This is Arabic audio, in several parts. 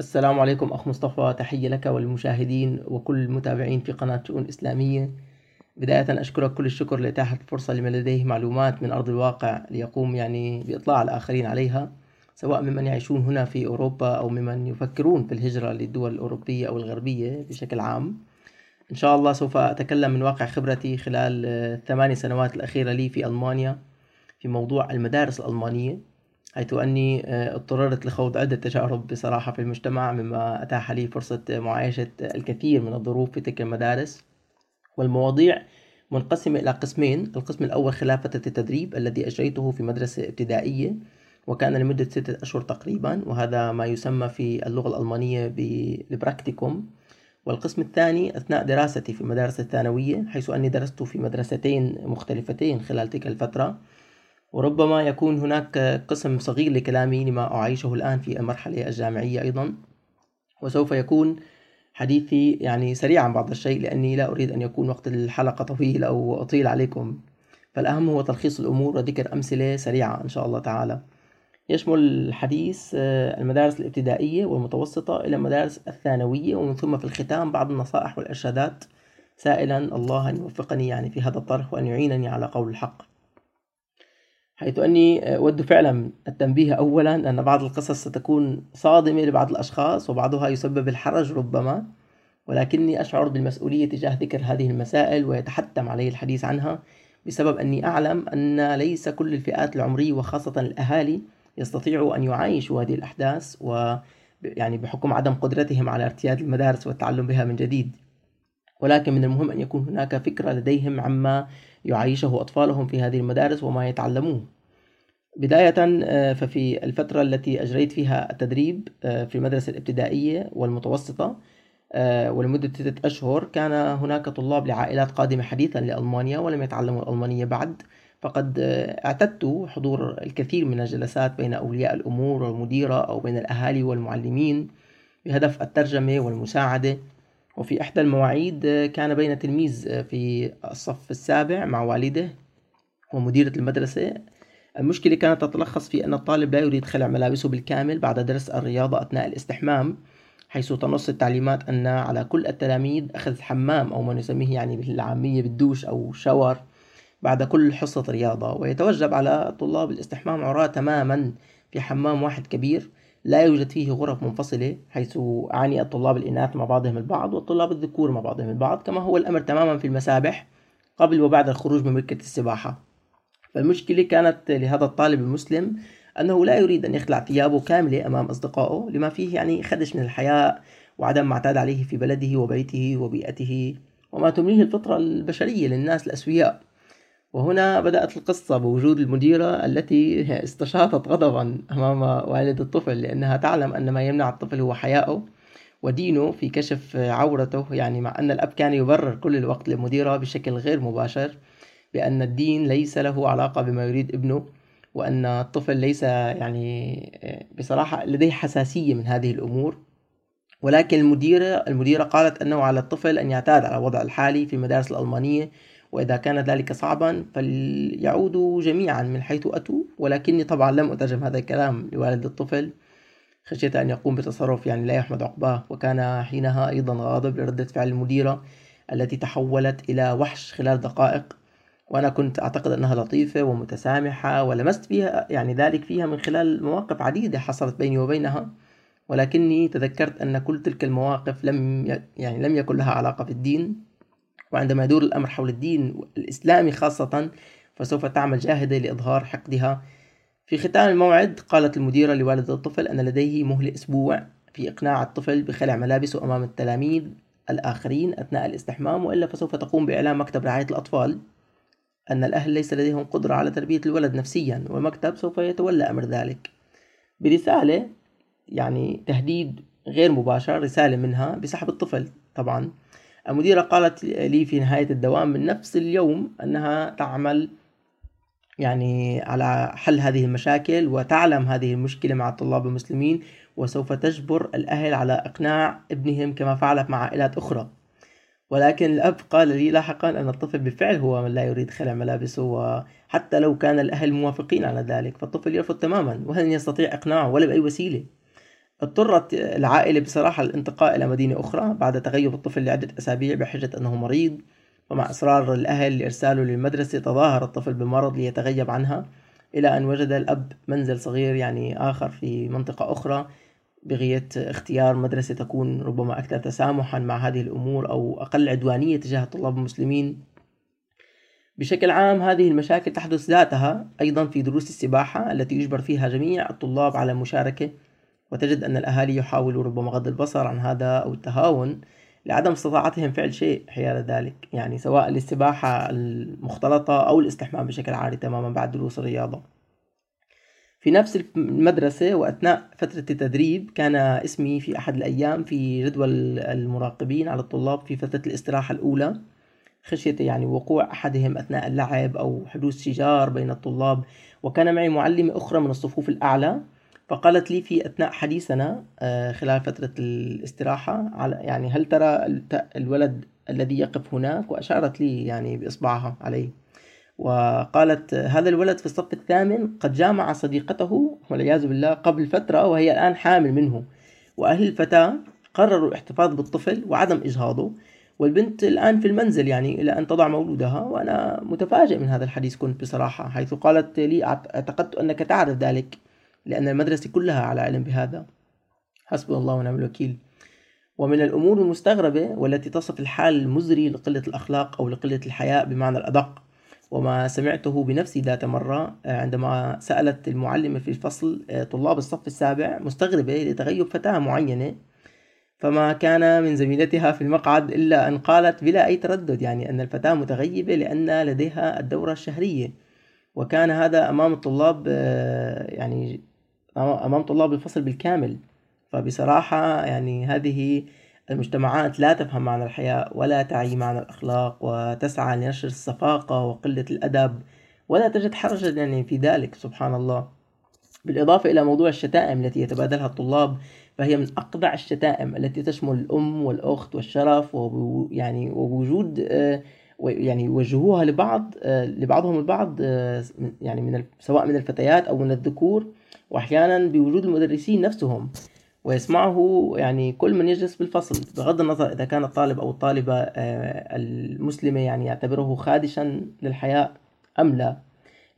السلام عليكم أخ مصطفى. تحية لك والمشاهدين وكل المتابعين في قناة شؤون إسلامية. بداية أشكرك كل الشكر لإتاحة الفرصة لمن لديه معلومات من أرض الواقع ليقوم يعني بإطلاع الآخرين عليها سواء ممن يعيشون هنا في أوروبا أو ممن يفكرون في الهجرة للدول الأوروبية أو الغربية بشكل عام. إن شاء الله سوف أتكلم من واقع خبرتي خلال الثماني سنوات الأخيرة لي في ألمانيا في موضوع المدارس الألمانية. حيث أني آه، اضطررت لخوض عدة تجارب بصراحة في المجتمع مما أتاح لي فرصة معايشة الكثير من الظروف في تلك المدارس. والمواضيع منقسمة إلى قسمين القسم الأول خلال فترة التدريب الذي أجريته في مدرسة ابتدائية وكان لمدة ستة أشهر تقريبا وهذا ما يسمى في اللغة الألمانية بال Praktikum والقسم الثاني أثناء دراستي في المدارس الثانوية حيث أني درست في مدرستين مختلفتين خلال تلك الفترة. وربما يكون هناك قسم صغير لكلامي لما أعيشه الآن في المرحلة الجامعية أيضا. وسوف يكون حديثي يعني سريعا بعض الشيء لأني لا أريد أن يكون وقت الحلقة طويل أو أطيل عليكم. فالأهم هو تلخيص الأمور وذكر أمثلة سريعة إن شاء الله تعالى. يشمل الحديث آه، المدارس الابتدائية والمتوسطة إلى المدارس الثانوية ومن ثم في الختام بعض النصائح والإرشادات. سائلا الله أن يوفقني يعني في هذا الطرح وأن يعينني على قول الحق. حيث أني أود فعلا التنبيه أولا أن بعض القصص ستكون صادمة لبعض الأشخاص وبعضها يسبب الحرج ربما ولكني أشعر بالمسؤولية تجاه ذكر هذه المسائل ويتحتم علي الحديث عنها بسبب أني أعلم أن ليس كل الفئات العمرية وخاصة الأهالي يستطيعوا أن يعايشوا هذه الأحداث و يعني بحكم عدم قدرتهم على ارتياد المدارس والتعلم بها من جديد. ولكن من المهم أن يكون هناك فكرة لديهم عما يعيشه أطفالهم في هذه المدارس وما يتعلموه. بداية آه، ففي الفترة التي أجريت فيها التدريب آه، في المدرسة الابتدائية والمتوسطة آه، ولمدة ستة أشهر كان هناك طلاب لعائلات قادمة حديثا لألمانيا ولم يتعلموا الألمانية بعد. فقد اعتدت حضور الكثير من الجلسات بين أولياء الأمور والمديرة أو بين الأهالي والمعلمين بهدف الترجمة والمساعدة. وفي إحدى المواعيد كان بين تلميذ في الصف السابع مع والده ومديرة المدرسة. المشكلة كانت تتلخص في أن الطالب لا يريد خلع ملابسه بالكامل بعد درس الرياضة أثناء الاستحمام حيث تنص التعليمات أن على كل التلاميذ أخذ حمام أو ما نسميه يعني بالعامية بالدوش أو شاور بعد كل حصة رياضة. ويتوجب على الطلاب الاستحمام عراة تماما في حمام واحد كبير. لا يوجد فيه غرف منفصلة حيث أعني الطلاب الإناث مع بعضهم البعض والطلاب الذكور مع بعضهم البعض كما هو الأمر تماما في المسابح قبل وبعد الخروج من مركة السباحة. فالمشكلة كانت لهذا الطالب المسلم أنه لا يريد أن يخلع ثيابه كاملة أمام أصدقائه لما فيه يعني خدش من الحياء وعدم ما اعتاد عليه في بلده وبيته وبيئته وما تمليه الفطرة البشرية للناس الأسوياء. وهنا بدأت القصة بوجود المديرة التي استشاطت غضبا أمام والد الطفل لأنها تعلم أن ما يمنع الطفل هو حياؤه ودينه في كشف عورته يعني مع أن الأب كان يبرر كل الوقت للمديرة بشكل غير مباشر بأن الدين ليس له علاقة بما يريد ابنه وأن الطفل ليس يعني بصراحة لديه حساسية من هذه الأمور. ولكن المديرة المديرة قالت أنه على الطفل أن يعتاد على الوضع الحالي في المدارس الألمانية وإذا كان ذلك صعبا فليعودوا جميعا من حيث أتوا. ولكني طبعا لم أترجم هذا الكلام لوالد الطفل. خشيت أن يقوم بتصرف يعني لا يحمد عقباه. وكان حينها أيضا غاضب لردة فعل المديرة التي تحولت إلى وحش خلال دقائق. وأنا كنت أعتقد أنها لطيفة ومتسامحة ولمست فيها يعني ذلك فيها من خلال مواقف عديدة حصلت بيني وبينها. ولكني تذكرت أن كل تلك المواقف لم يعني لم يكن لها علاقة بالدين وعندما يدور الأمر حول الدين الإسلامي خاصة فسوف تعمل جاهدة لإظهار حقدها. في ختام الموعد قالت المديرة لوالد الطفل أن لديه مهلة أسبوع في إقناع الطفل بخلع ملابسه أمام التلاميذ الآخرين أثناء الاستحمام وإلا فسوف تقوم بإعلام مكتب رعاية الأطفال أن الأهل ليس لديهم قدرة على تربية الولد نفسيا والمكتب سوف يتولى أمر ذلك. برسالة يعني تهديد غير مباشر رسالة منها بسحب الطفل طبعا. المديرة قالت لي في نهاية الدوام من نفس اليوم أنها تعمل يعني على حل هذه المشاكل وتعلم هذه المشكلة مع الطلاب المسلمين وسوف تجبر الأهل على إقناع ابنهم كما فعلت مع عائلات أخرى. ولكن الأب قال لي لاحقا أن الطفل بالفعل هو من لا يريد خلع ملابسه وحتى لو كان الأهل موافقين على ذلك فالطفل يرفض تماما وهل يستطيع إقناعه ولا بأي وسيلة؟ اضطرت العائلة بصراحة للانتقال إلى مدينة أخرى بعد تغيب الطفل لعدة أسابيع بحجة أنه مريض. ومع إصرار الأهل لإرساله للمدرسة تظاهر الطفل بمرض ليتغيب عنها إلى أن وجد الأب منزل صغير يعني آخر في منطقة أخرى بغية اختيار مدرسة تكون ربما أكثر تسامحا مع هذه الأمور أو أقل عدوانية تجاه الطلاب المسلمين. بشكل عام هذه المشاكل تحدث ذاتها أيضا في دروس السباحة التي يجبر فيها جميع الطلاب على المشاركة وتجد أن الأهالي يحاولوا ربما غض البصر عن هذا أو التهاون لعدم استطاعتهم فعل شيء حيال ذلك. يعني سواء السباحة المختلطة أو الاستحمام بشكل عادي تماما بعد دروس الرياضة. في نفس المدرسة وأثناء فترة التدريب كان اسمي في أحد الأيام في جدول المراقبين على الطلاب في فترة الاستراحة الأولى. خشية يعني وقوع أحدهم أثناء اللعب أو حدوث شجار بين الطلاب. وكان معي معلمة أخرى من الصفوف الأعلى فقالت لي في أثناء حديثنا آه، خلال فترة الاستراحة على يعني هل ترى الولد الذي يقف هناك؟ وأشارت لي يعني بإصبعها عليه. وقالت هذا الولد في الصف الثامن قد جامع صديقته والعياذ بالله قبل فترة وهي الآن حامل منه. وأهل الفتاة قرروا الاحتفاظ بالطفل وعدم إجهاضه والبنت الآن في المنزل يعني إلى أن تضع مولودها. وأنا متفاجئ من هذا الحديث كنت بصراحة حيث قالت لي أعتقدت أنك تعرف ذلك. لأن المدرسة كلها على علم بهذا. حسبي الله ونعم الوكيل. ومن الأمور المستغربة والتي تصف الحال المزري لقلة الأخلاق أو لقلة الحياء بمعنى الأدق وما سمعته بنفسي ذات مرة عندما سألت المعلمة في الفصل طلاب الصف السابع مستغربة لتغيب فتاة معينة فما كان من زميلتها في المقعد إلا أن قالت بلا أي تردد يعني أن الفتاة متغيبة لأن لديها الدورة الشهرية. وكان هذا أمام الطلاب يعني أمام طلاب الفصل بالكامل. فبصراحة يعني هذه المجتمعات لا تفهم معنى الحياء ولا تعي معنى الأخلاق وتسعى لنشر الصفاقة وقلة الأدب ولا تجد حرجا يعني في ذلك سبحان الله. بالإضافة إلى موضوع الشتائم التي يتبادلها الطلاب فهي من أقبع الشتائم التي تشمل الأم والأخت والشرف ويعني ووجود آه، يعني يوجهوها لبعض آه، لبعضهم البعض آه، يعني من سواء من الفتيات أو من الذكور وأحيانا بوجود المدرسين نفسهم ويسمعه يعني كل من يجلس بالفصل بغض النظر إذا كان الطالب أو الطالبة المسلمة يعني يعتبره خادشا للحياء أم لا.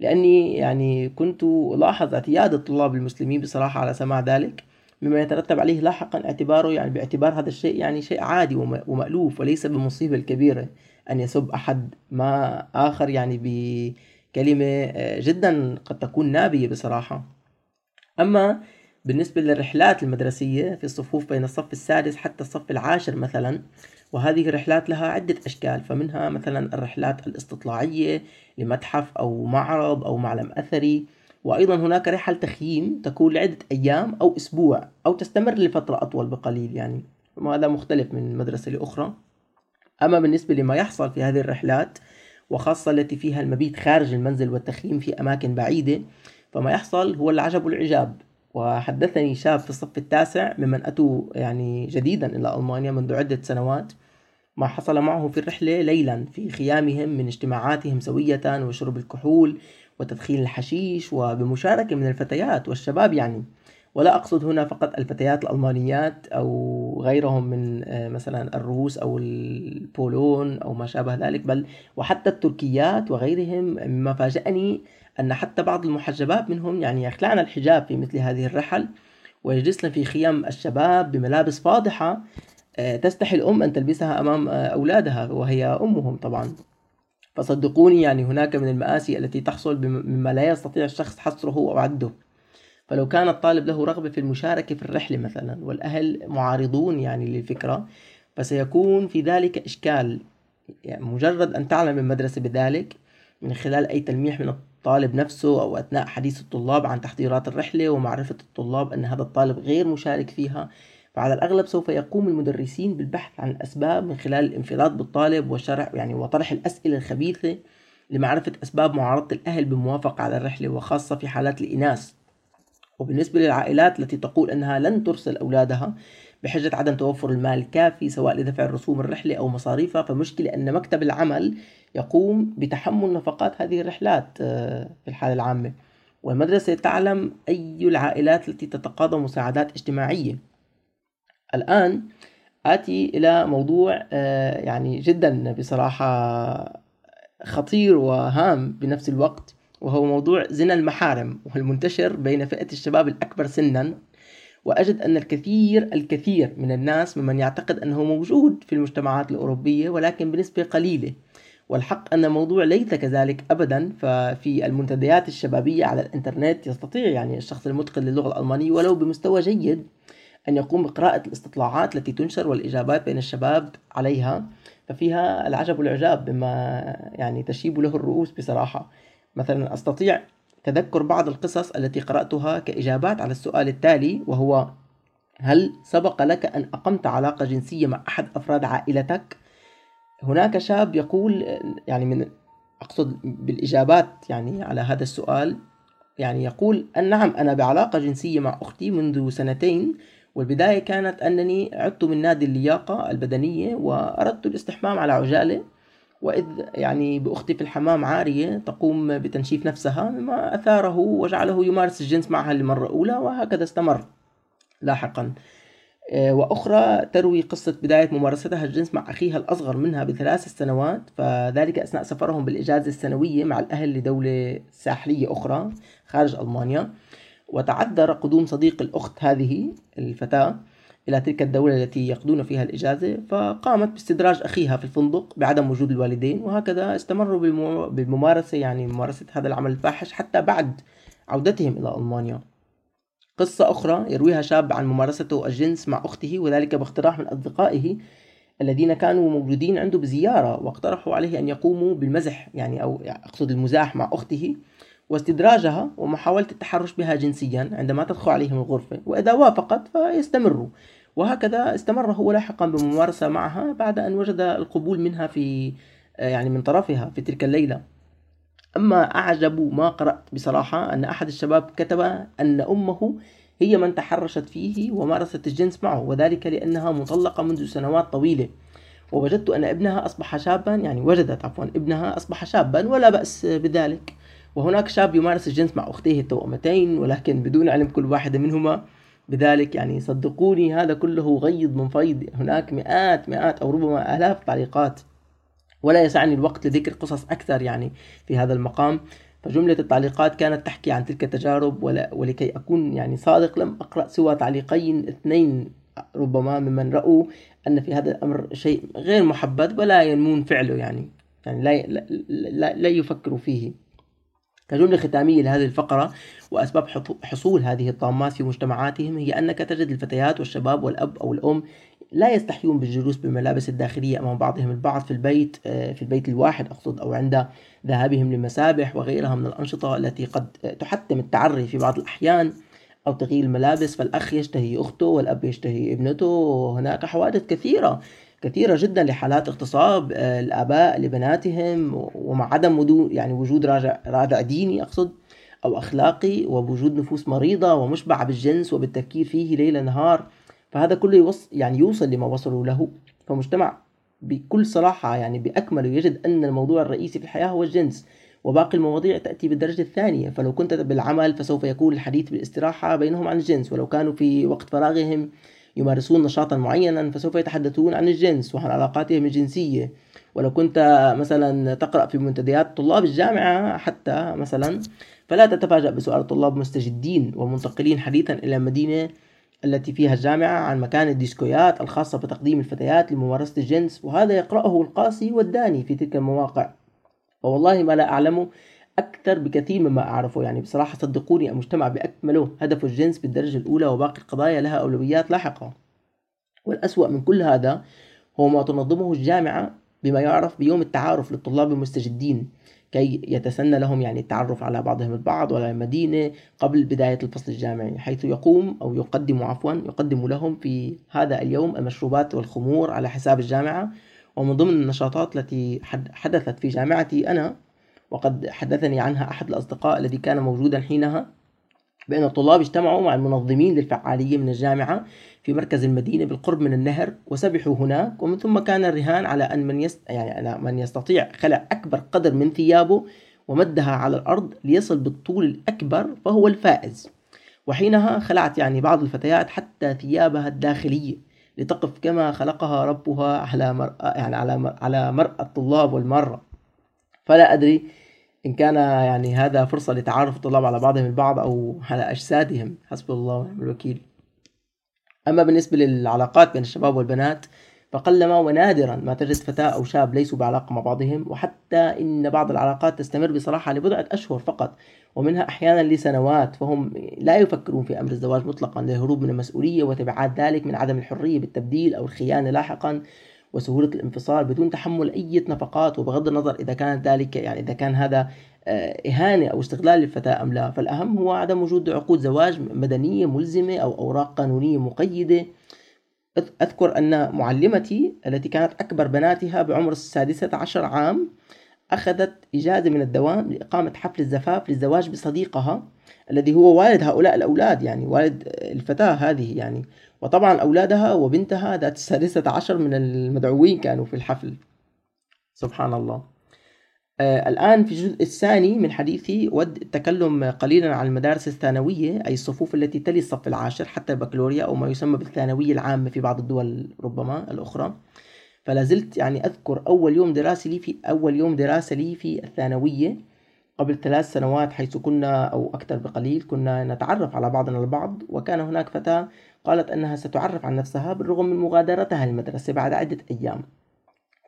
لأني يعني كنت ألاحظ اعتياد الطلاب المسلمين بصراحة على سماع ذلك مما يترتب عليه لاحقا اعتباره يعني باعتبار هذا الشيء يعني شيء عادي ومألوف وليس بالمصيبة الكبيرة. أن يسب أحد ما آخر يعني بكلمة آه، جدا قد تكون نابية بصراحة. أما بالنسبة للرحلات المدرسية في الصفوف بين الصف السادس حتى الصف العاشر مثلا وهذه الرحلات لها عدة أشكال. فمنها مثلا الرحلات الاستطلاعية لمتحف أو معرض أو معلم أثري وأيضا هناك رحل تخييم تكون لعدة أيام أو أسبوع أو تستمر لفترة أطول بقليل يعني. وهذا مختلف من مدرسة لأخرى. أما بالنسبة لما يحصل في هذه الرحلات وخاصة التي فيها المبيت خارج المنزل والتخييم في أماكن بعيدة فما يحصل هو العجب والعجاب وحدثني شاب في الصف التاسع ممن أتوا يعني جديدا إلى ألمانيا منذ عدة سنوات. ما حصل معه في الرحلة ليلا في خيامهم من اجتماعاتهم سوية وشرب الكحول وتدخين الحشيش وبمشاركة من الفتيات والشباب يعني. ولا أقصد هنا فقط الفتيات الألمانيات أو غيرهم من آه، مثلا الروس أو البولون أو ما شابه ذلك بل وحتى التركيات وغيرهم مما فاجأني أن حتى بعض المحجبات منهم يعني يخلعن الحجاب في مثل هذه الرحل ويجلسن في خيام الشباب بملابس فاضحة آه، تستحي الأم أن تلبسها أمام آه، أولادها وهي أمهم طبعا. فصدقوني يعني هناك من المآسي التي تحصل مما لا يستطيع الشخص حصره أو عده. فلو كان الطالب له رغبة في المشاركة في الرحلة مثلا والأهل معارضون يعني للفكرة فسيكون في ذلك إشكال. يعني مجرد أن تعلم المدرسة بذلك من خلال أي تلميح من الطالب نفسه أو أثناء حديث الطلاب عن تحضيرات الرحلة ومعرفة الطلاب أن هذا الطالب غير مشارك فيها فعلى الأغلب سوف يقوم المدرسين بالبحث عن الأسباب من خلال الانفراد بالطالب وشرح يعني وطرح الأسئلة الخبيثة لمعرفة أسباب معارضة الأهل بالموافقة على الرحلة وخاصة في حالات الإناث. وبالنسبة للعائلات التي تقول أنها لن ترسل أولادها بحجة عدم توفر المال الكافي سواء لدفع رسوم الرحلة أو مصاريفها فمشكلة أن مكتب العمل يقوم بتحمل نفقات هذه الرحلات آه، في الحالة العامة. والمدرسة تعلم أي العائلات التي تتقاضى مساعدات اجتماعية. الآن آتي إلى موضوع آه، يعني جدا بصراحة خطير وهام بنفس الوقت. وهو موضوع زنا المحارم والمنتشر بين فئة الشباب الأكبر سنا. وأجد أن الكثير الكثير من الناس ممن يعتقد أنه موجود في المجتمعات الأوروبية ولكن بنسبة قليلة. والحق أن الموضوع ليس كذلك أبدا ففي المنتديات الشبابية على الإنترنت يستطيع يعني الشخص المتقن للغة الألمانية ولو بمستوى جيد أن يقوم بقراءة الاستطلاعات التي تنشر والإجابات بين الشباب عليها. ففيها العجب والعجاب بما يعني تشيب له الرؤوس بصراحة. مثلا أستطيع تذكر بعض القصص التي قرأتها كإجابات على السؤال التالي وهو هل سبق لك أن أقمت علاقة جنسية مع أحد أفراد عائلتك؟ هناك شاب يقول يعني من أقصد بالإجابات يعني على هذا السؤال يعني يقول أن نعم أنا بعلاقة جنسية مع أختي منذ سنتين والبداية كانت أنني عدت من نادي اللياقة البدنية وأردت الاستحمام على عجالة وإذ يعني بأختي في الحمام عارية تقوم بتنشيف نفسها مما أثاره وجعله يمارس الجنس معها لمرة أولى وهكذا استمر لاحقا. آه، وأخرى تروي قصة بداية ممارستها الجنس مع أخيها الأصغر منها بثلاث سنوات فذلك أثناء سفرهم بالإجازة السنوية مع الأهل لدولة ساحلية أخرى خارج ألمانيا. وتعذر قدوم صديق الأخت هذه الفتاة إلى تلك الدولة التي يقضون فيها الإجازة فقامت باستدراج أخيها في الفندق بعدم وجود الوالدين وهكذا استمروا بالممارسة يعني ممارسة هذا العمل الفاحش حتى بعد عودتهم إلى ألمانيا. قصة أخرى يرويها شاب عن ممارسته الجنس مع أخته وذلك باقتراح من أصدقائه الذين كانوا موجودين عنده بزيارة واقترحوا عليه أن يقوموا بالمزح يعني أو أقصد المزاح مع أخته. واستدراجها ومحاولة التحرش بها جنسيا عندما تدخل عليهم الغرفة وإذا وافقت فيستمروا. وهكذا استمر هو لاحقا بممارسة معها بعد أن وجد القبول منها في يعني من طرفها في تلك الليلة. أما أعجب ما قرأت بصراحة أن أحد الشباب كتب أن أمه هي من تحرشت فيه ومارست الجنس معه وذلك لأنها مطلقة منذ سنوات طويلة. ووجدت أن ابنها أصبح شابا يعني وجدت عفوا ابنها أصبح شابا ولا بأس بذلك. وهناك شاب يمارس الجنس مع أختيه التوأمتين ولكن بدون علم كل واحدة منهما. بذلك يعني صدقوني هذا كله غيض من فيض. هناك مئات مئات أو ربما آلاف تعليقات. ولا يسعني الوقت لذكر قصص أكثر يعني في هذا المقام. فجملة التعليقات كانت تحكي عن تلك التجارب ولا ولكي أكون يعني صادق لم أقرأ سوى تعليقين اثنين ربما ممن رأوا أن في هذا الأمر شيء غير محبذ ولا ينمون فعله يعني. يعني لا, لا, لا, لا يفكروا فيه. كجملة ختامية لهذه الفقرة وأسباب حصول هذه الطامات في مجتمعاتهم هي أنك تجد الفتيات والشباب والأب أو الأم لا يستحيون بالجلوس بالملابس الداخلية أمام بعضهم البعض في البيت آه، في البيت الواحد أقصد أو عند ذهابهم للمسابح وغيرها من الأنشطة التي قد تحتم التعري في بعض الأحيان أو تغيير الملابس فالأخ يشتهي أخته والأب يشتهي ابنته وهناك حوادث كثيرة كثيرة جدا لحالات اغتصاب آه، الآباء لبناتهم ومع عدم يعني وجود راجع رادع ديني أقصد أو أخلاقي ووجود نفوس مريضة ومشبعة بالجنس وبالتفكير فيه ليل نهار. فهذا كله يوص يعني يوصل لما وصلوا له. فمجتمع بكل صراحة يعني بأكمله يجد أن الموضوع الرئيسي في الحياة هو الجنس وباقي المواضيع تأتي بالدرجة الثانية. فلو كنت بالعمل فسوف يكون الحديث بالاستراحة بينهم عن الجنس. ولو كانوا في وقت فراغهم يمارسون نشاطا معينا فسوف يتحدثون عن الجنس وعن علاقاتهم الجنسية. ولو كنت مثلا تقرأ في منتديات طلاب الجامعة حتى مثلا فلا تتفاجأ بسؤال الطلاب مستجدين ومنتقلين حديثا إلى المدينة التي فيها الجامعة عن مكان الديسكويات الخاصة بتقديم الفتيات لممارسة الجنس. وهذا يقرأه القاسي والداني في تلك المواقع. والله ما لا أعلمه أكثر بكثير مما أعرفه. يعني بصراحة صدقوني المجتمع بأكمله هدف الجنس بالدرجة الأولى وباقي القضايا لها أولويات لاحقة. والأسوأ من كل هذا هو ما تنظمه الجامعة بما يعرف بيوم التعارف للطلاب المستجدين كي يتسنى لهم يعني التعرف على بعضهم البعض وعلى المدينة قبل بداية الفصل الجامعي حيث يقوم أو يقدم عفوا يقدم لهم في هذا اليوم المشروبات والخمور على حساب الجامعة. ومن ضمن النشاطات التي حدثت في جامعتي أنا وقد حدثني عنها أحد الأصدقاء الذي كان موجودا حينها بأن الطلاب اجتمعوا مع المنظمين للفعالية من الجامعة في مركز المدينة بالقرب من النهر وسبحوا هناك ومن ثم كان الرهان على أن من يست... يعني على من يستطيع خلع أكبر قدر من ثيابه ومدها على الأرض ليصل بالطول الأكبر فهو الفائز. وحينها خلعت يعني بعض الفتيات حتى ثيابها الداخلية لتقف كما خلقها ربها على مرأة يعني على مرأة الطلاب والمرة فلا أدري إن كان يعني هذا فرصة لتعارف الطلاب على بعضهم البعض أو على أجسادهم. حسب الله ونعم الوكيل. أما بالنسبة للعلاقات بين الشباب والبنات فقلما ونادرا ما تجد فتاة أو شاب ليسوا بعلاقة مع بعضهم وحتى إن بعض العلاقات تستمر بصراحة لبضعة أشهر فقط ومنها أحيانا لسنوات فهم لا يفكرون في أمر الزواج مطلقا للهروب من المسؤولية وتبعات ذلك من عدم الحرية بالتبديل أو الخيانة لاحقا. وسهولة الانفصال بدون تحمل أي نفقات وبغض النظر إذا كان ذلك يعني إذا كان هذا آه، إهانة أو استغلال للفتاة أم لا. فالأهم هو عدم وجود عقود زواج مدنية ملزمة أو أوراق قانونية مقيدة. أذكر أن معلمتي التي كانت أكبر بناتها بعمر السادسة عشر عام أخذت إجازة من الدوام لإقامة حفل الزفاف للزواج بصديقها الذي هو والد هؤلاء الأولاد يعني والد الفتاة هذه يعني. وطبعا أولادها وبنتها ذات السادسة عشر من المدعوين كانوا في الحفل. سبحان الله. آه الآن في الجزء الثاني من حديثي ود التكلم قليلا عن المدارس الثانوية أي الصفوف التي تلي الصف العاشر حتى البكالوريا أو ما يسمى بالثانوية العامة في بعض الدول ربما الأخرى. فلا زلت يعني أذكر أول يوم دراسي لي في أول يوم دراسة لي في الثانوية. قبل ثلاث سنوات حيث كنا أو أكثر بقليل كنا نتعرف على بعضنا البعض. وكان هناك فتاة قالت أنها ستعرف عن نفسها بالرغم من مغادرتها للمدرسة بعد عدة أيام.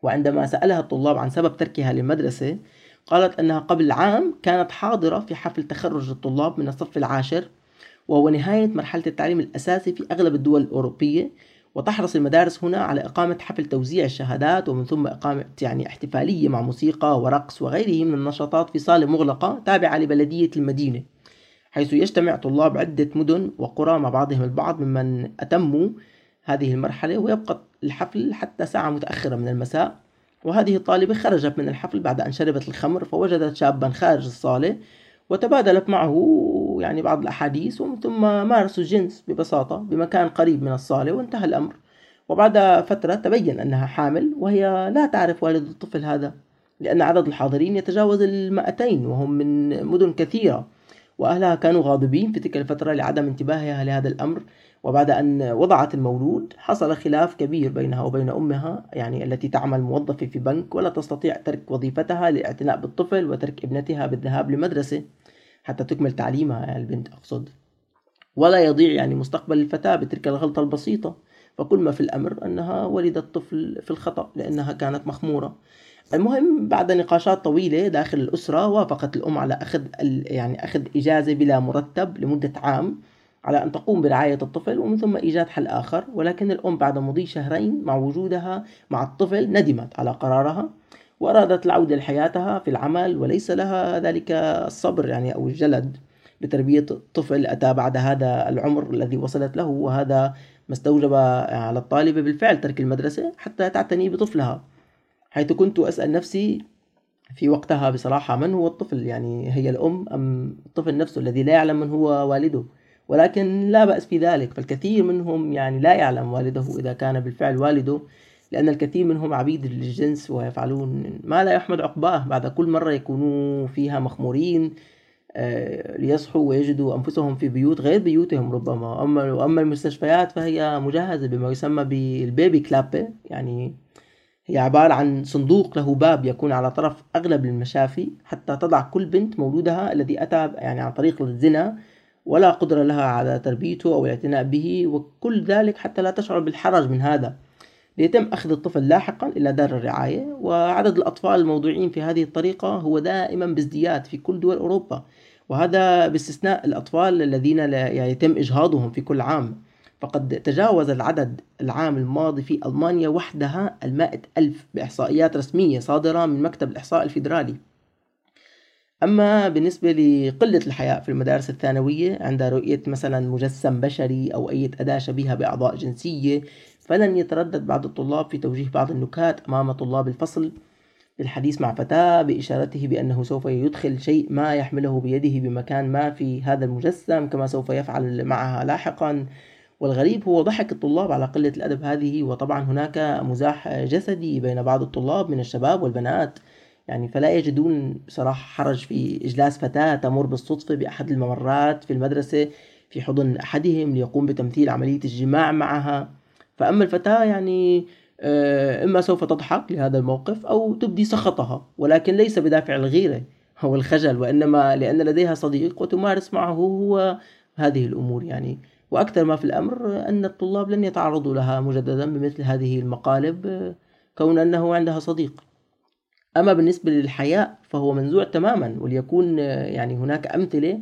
وعندما سألها الطلاب عن سبب تركها للمدرسة قالت أنها قبل عام كانت حاضرة في حفل تخرج الطلاب من الصف العاشر وهو نهاية مرحلة التعليم الأساسي في أغلب الدول الأوروبية. وتحرص المدارس هنا على إقامة حفل توزيع الشهادات ومن ثم إقامة يعني احتفالية مع موسيقى ورقص وغيره من النشاطات في صالة مغلقة تابعة لبلدية المدينة حيث يجتمع طلاب عدة مدن وقرى مع بعضهم البعض ممن أتموا هذه المرحلة ويبقى الحفل حتى ساعة متأخرة من المساء. وهذه الطالبة خرجت من الحفل بعد أن شربت الخمر فوجدت شابا خارج الصالة وتبادلت معه يعني بعض الأحاديث ومن ثم مارسوا الجنس ببساطة بمكان قريب من الصالة وانتهى الأمر. وبعد فترة تبين أنها حامل وهي لا تعرف والد الطفل هذا لأن عدد الحاضرين يتجاوز المائتين وهم من مدن كثيرة. وأهلها كانوا غاضبين في تلك الفترة لعدم انتباهها لهذا الأمر. وبعد أن وضعت المولود حصل خلاف كبير بينها وبين أمها يعني التي تعمل موظفة في بنك ولا تستطيع ترك وظيفتها للاعتناء بالطفل وترك ابنتها بالذهاب لمدرسة حتى تكمل تعليمها يعني البنت أقصد. ولا يضيع يعني مستقبل الفتاة بتلك الغلطة البسيطة. فكل ما في الأمر أنها ولدت طفل في الخطأ لأنها كانت مخمورة. المهم بعد نقاشات طويلة داخل الأسرة وافقت الأم على أخذ يعني أخذ إجازة بلا مرتب لمدة عام. على أن تقوم برعاية الطفل ومن ثم إيجاد حل آخر ولكن الأم بعد مضي شهرين مع وجودها مع الطفل ندمت على قرارها وأرادت العودة لحياتها في العمل وليس لها ذلك الصبر يعني أو الجلد لتربية طفل أتى بعد هذا العمر الذي وصلت له وهذا ما استوجب على الطالبة بالفعل ترك المدرسة حتى تعتني بطفلها. حيث كنت أسأل نفسي في وقتها بصراحة من هو الطفل؟ يعني هي الأم أم الطفل نفسه الذي لا يعلم من هو والده؟ ولكن لا بأس في ذلك فالكثير منهم يعني لا يعلم والده إذا كان بالفعل والده لأن الكثير منهم عبيد للجنس ويفعلون ما لا يحمد عقباه بعد كل مرة يكونوا فيها مخمورين آه، ليصحوا ويجدوا أنفسهم في بيوت غير بيوتهم ربما. أما وأما المستشفيات فهي مجهزة بما يسمى بالبيبي كلاب يعني هي عبارة عن صندوق له باب يكون على طرف أغلب المشافي حتى تضع كل بنت مولودها الذي أتى يعني عن طريق الزنا ولا قدرة لها على تربيته أو الاعتناء به وكل ذلك حتى لا تشعر بالحرج من هذا. ليتم أخذ الطفل لاحقا إلى دار الرعاية وعدد الأطفال الموضوعين في هذه الطريقة هو دائما بازدياد في كل دول أوروبا وهذا باستثناء الأطفال الذين يعني يتم إجهاضهم في كل عام. فقد تجاوز العدد العام الماضي في ألمانيا وحدها المائة ألف بإحصائيات رسمية صادرة من مكتب الإحصاء الفيدرالي. أما بالنسبة لقلة الحياء في المدارس الثانوية عند رؤية مثلا مجسم بشري أو أي أداة شبيهة بأعضاء جنسية فلن يتردد بعض الطلاب في توجيه بعض النكات أمام طلاب الفصل. بالحديث مع فتاة بإشارته بأنه سوف يدخل شيء ما يحمله بيده بمكان ما في هذا المجسم كما سوف يفعل معها لاحقا. والغريب هو ضحك الطلاب على قلة الأدب هذه وطبعا هناك مزاح جسدي بين بعض الطلاب من الشباب والبنات. يعني فلا يجدون بصراحة حرج في إجلاس فتاة تمر بالصدفة بأحد الممرات في المدرسة في حضن أحدهم ليقوم بتمثيل عملية الجماع معها. فأما الفتاة يعني آه، إما سوف تضحك لهذا الموقف أو تبدي سخطها ولكن ليس بدافع الغيرة أو الخجل وإنما لأن لديها صديق وتمارس معه هو هذه الأمور يعني. وأكثر ما في الأمر أن الطلاب لن يتعرضوا لها مجددا بمثل هذه المقالب آه، كون أنه عندها صديق. أما بالنسبة للحياء فهو منزوع تماما وليكون آه، يعني هناك أمثلة.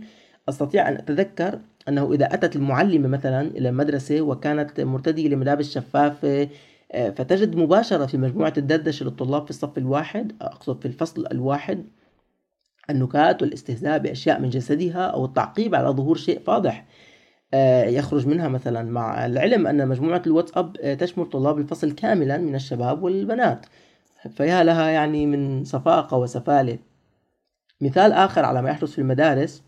أستطيع أن أتذكر أنه إذا أتت المعلمة مثلا إلى المدرسة وكانت مرتدية لملابس شفافة آه، فتجد مباشرة في مجموعة الدردشة للطلاب في الصف الواحد أقصد في الفصل الواحد النكات والاستهزاء بأشياء من جسدها أو التعقيب على ظهور شيء فاضح آه، يخرج منها مثلا. مع العلم أن مجموعة الواتساب تشمل طلاب الفصل كاملا من الشباب والبنات. فيا لها يعني من صفاقة وسفالة. مثال آخر على ما يحدث في المدارس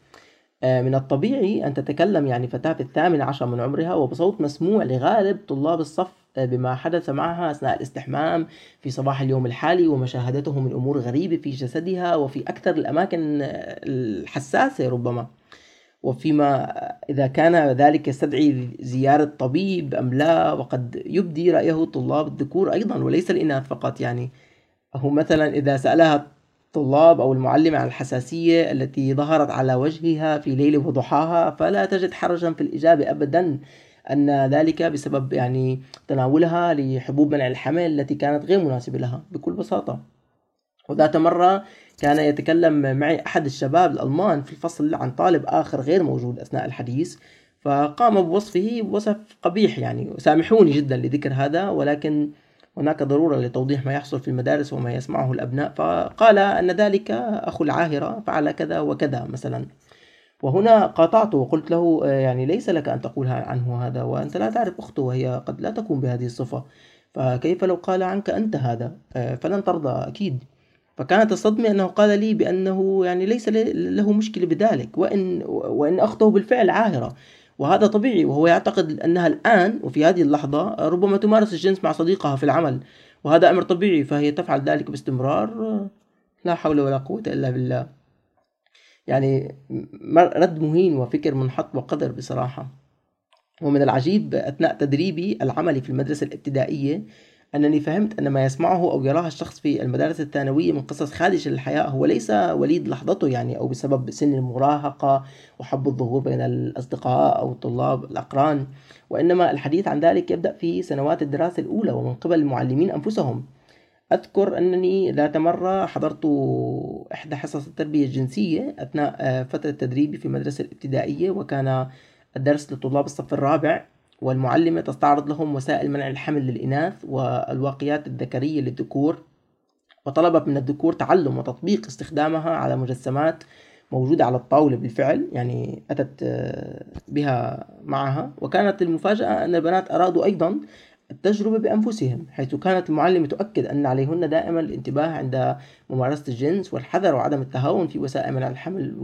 آه، من الطبيعي أن تتكلم يعني فتاة في الثامنة عشر من عمرها وبصوت مسموع لغالب طلاب الصف بما حدث معها أثناء الاستحمام في صباح اليوم الحالي ومشاهدته من أمور غريبة في جسدها وفي أكثر الأماكن الحساسة ربما. وفيما إذا كان ذلك يستدعي زيارة طبيب أم لا وقد يبدي رأيه الطلاب الذكور أيضا وليس الإناث فقط يعني. هو مثلا إذا سألها الطلاب أو المعلمة عن الحساسية التي ظهرت على وجهها في ليل وضحاها فلا تجد حرجا في الإجابة أبدا أن ذلك بسبب يعني تناولها لحبوب منع الحمل التي كانت غير مناسبة لها بكل بساطة. وذات مرة كان يتكلم معي أحد الشباب الألمان في الفصل عن طالب آخر غير موجود أثناء الحديث فقام بوصفه بوصف قبيح يعني سامحوني جدا لذكر هذا ولكن هناك ضرورة لتوضيح ما يحصل في المدارس وما يسمعه الأبناء. فقال أن ذلك أخو العاهرة فعل كذا وكذا مثلا. وهنا قاطعته وقلت له آه، يعني ليس لك أن تقول عنه هذا وأنت لا تعرف أخته وهي قد لا تكون بهذه الصفة. فكيف لو قال عنك أنت هذا؟ آه، فلن ترضى أكيد. فكانت الصدمة أنه قال لي بأنه يعني ليس له مشكلة بذلك. وإن وإن أخته بالفعل عاهرة. وهذا طبيعي وهو يعتقد أنها الآن وفي هذه اللحظة ربما تمارس الجنس مع صديقها في العمل وهذا أمر طبيعي فهي تفعل ذلك باستمرار. لا حول ولا قوة إلا بالله. يعني رد مهين وفكر منحط وقدر بصراحة. ومن العجيب أثناء تدريبي العملي في المدرسة الابتدائية أنني فهمت أن ما يسمعه أو يراه الشخص في المدارس الثانوية من قصص خادشة للحياة هو ليس وليد لحظته يعني أو بسبب سن المراهقة وحب الظهور بين الأصدقاء أو الطلاب الأقران وإنما الحديث عن ذلك يبدأ في سنوات الدراسة الأولى ومن قبل المعلمين أنفسهم. أذكر أنني ذات مرة حضرت إحدى حصص التربية الجنسية أثناء آه، فترة تدريبي في المدرسة الابتدائية وكان الدرس لطلاب الصف الرابع. والمعلمة تستعرض لهم وسائل منع الحمل للإناث والواقيات الذكرية للذكور وطلبت من الذكور تعلم وتطبيق استخدامها على مجسمات موجودة على الطاولة بالفعل يعني أتت آه، بها معها. وكانت المفاجأة أن البنات أرادوا أيضا التجربة بأنفسهم حيث كانت المعلمة تؤكد أن عليهن دائما الانتباه عند ممارسة الجنس والحذر وعدم التهاون في وسائل منع الحمل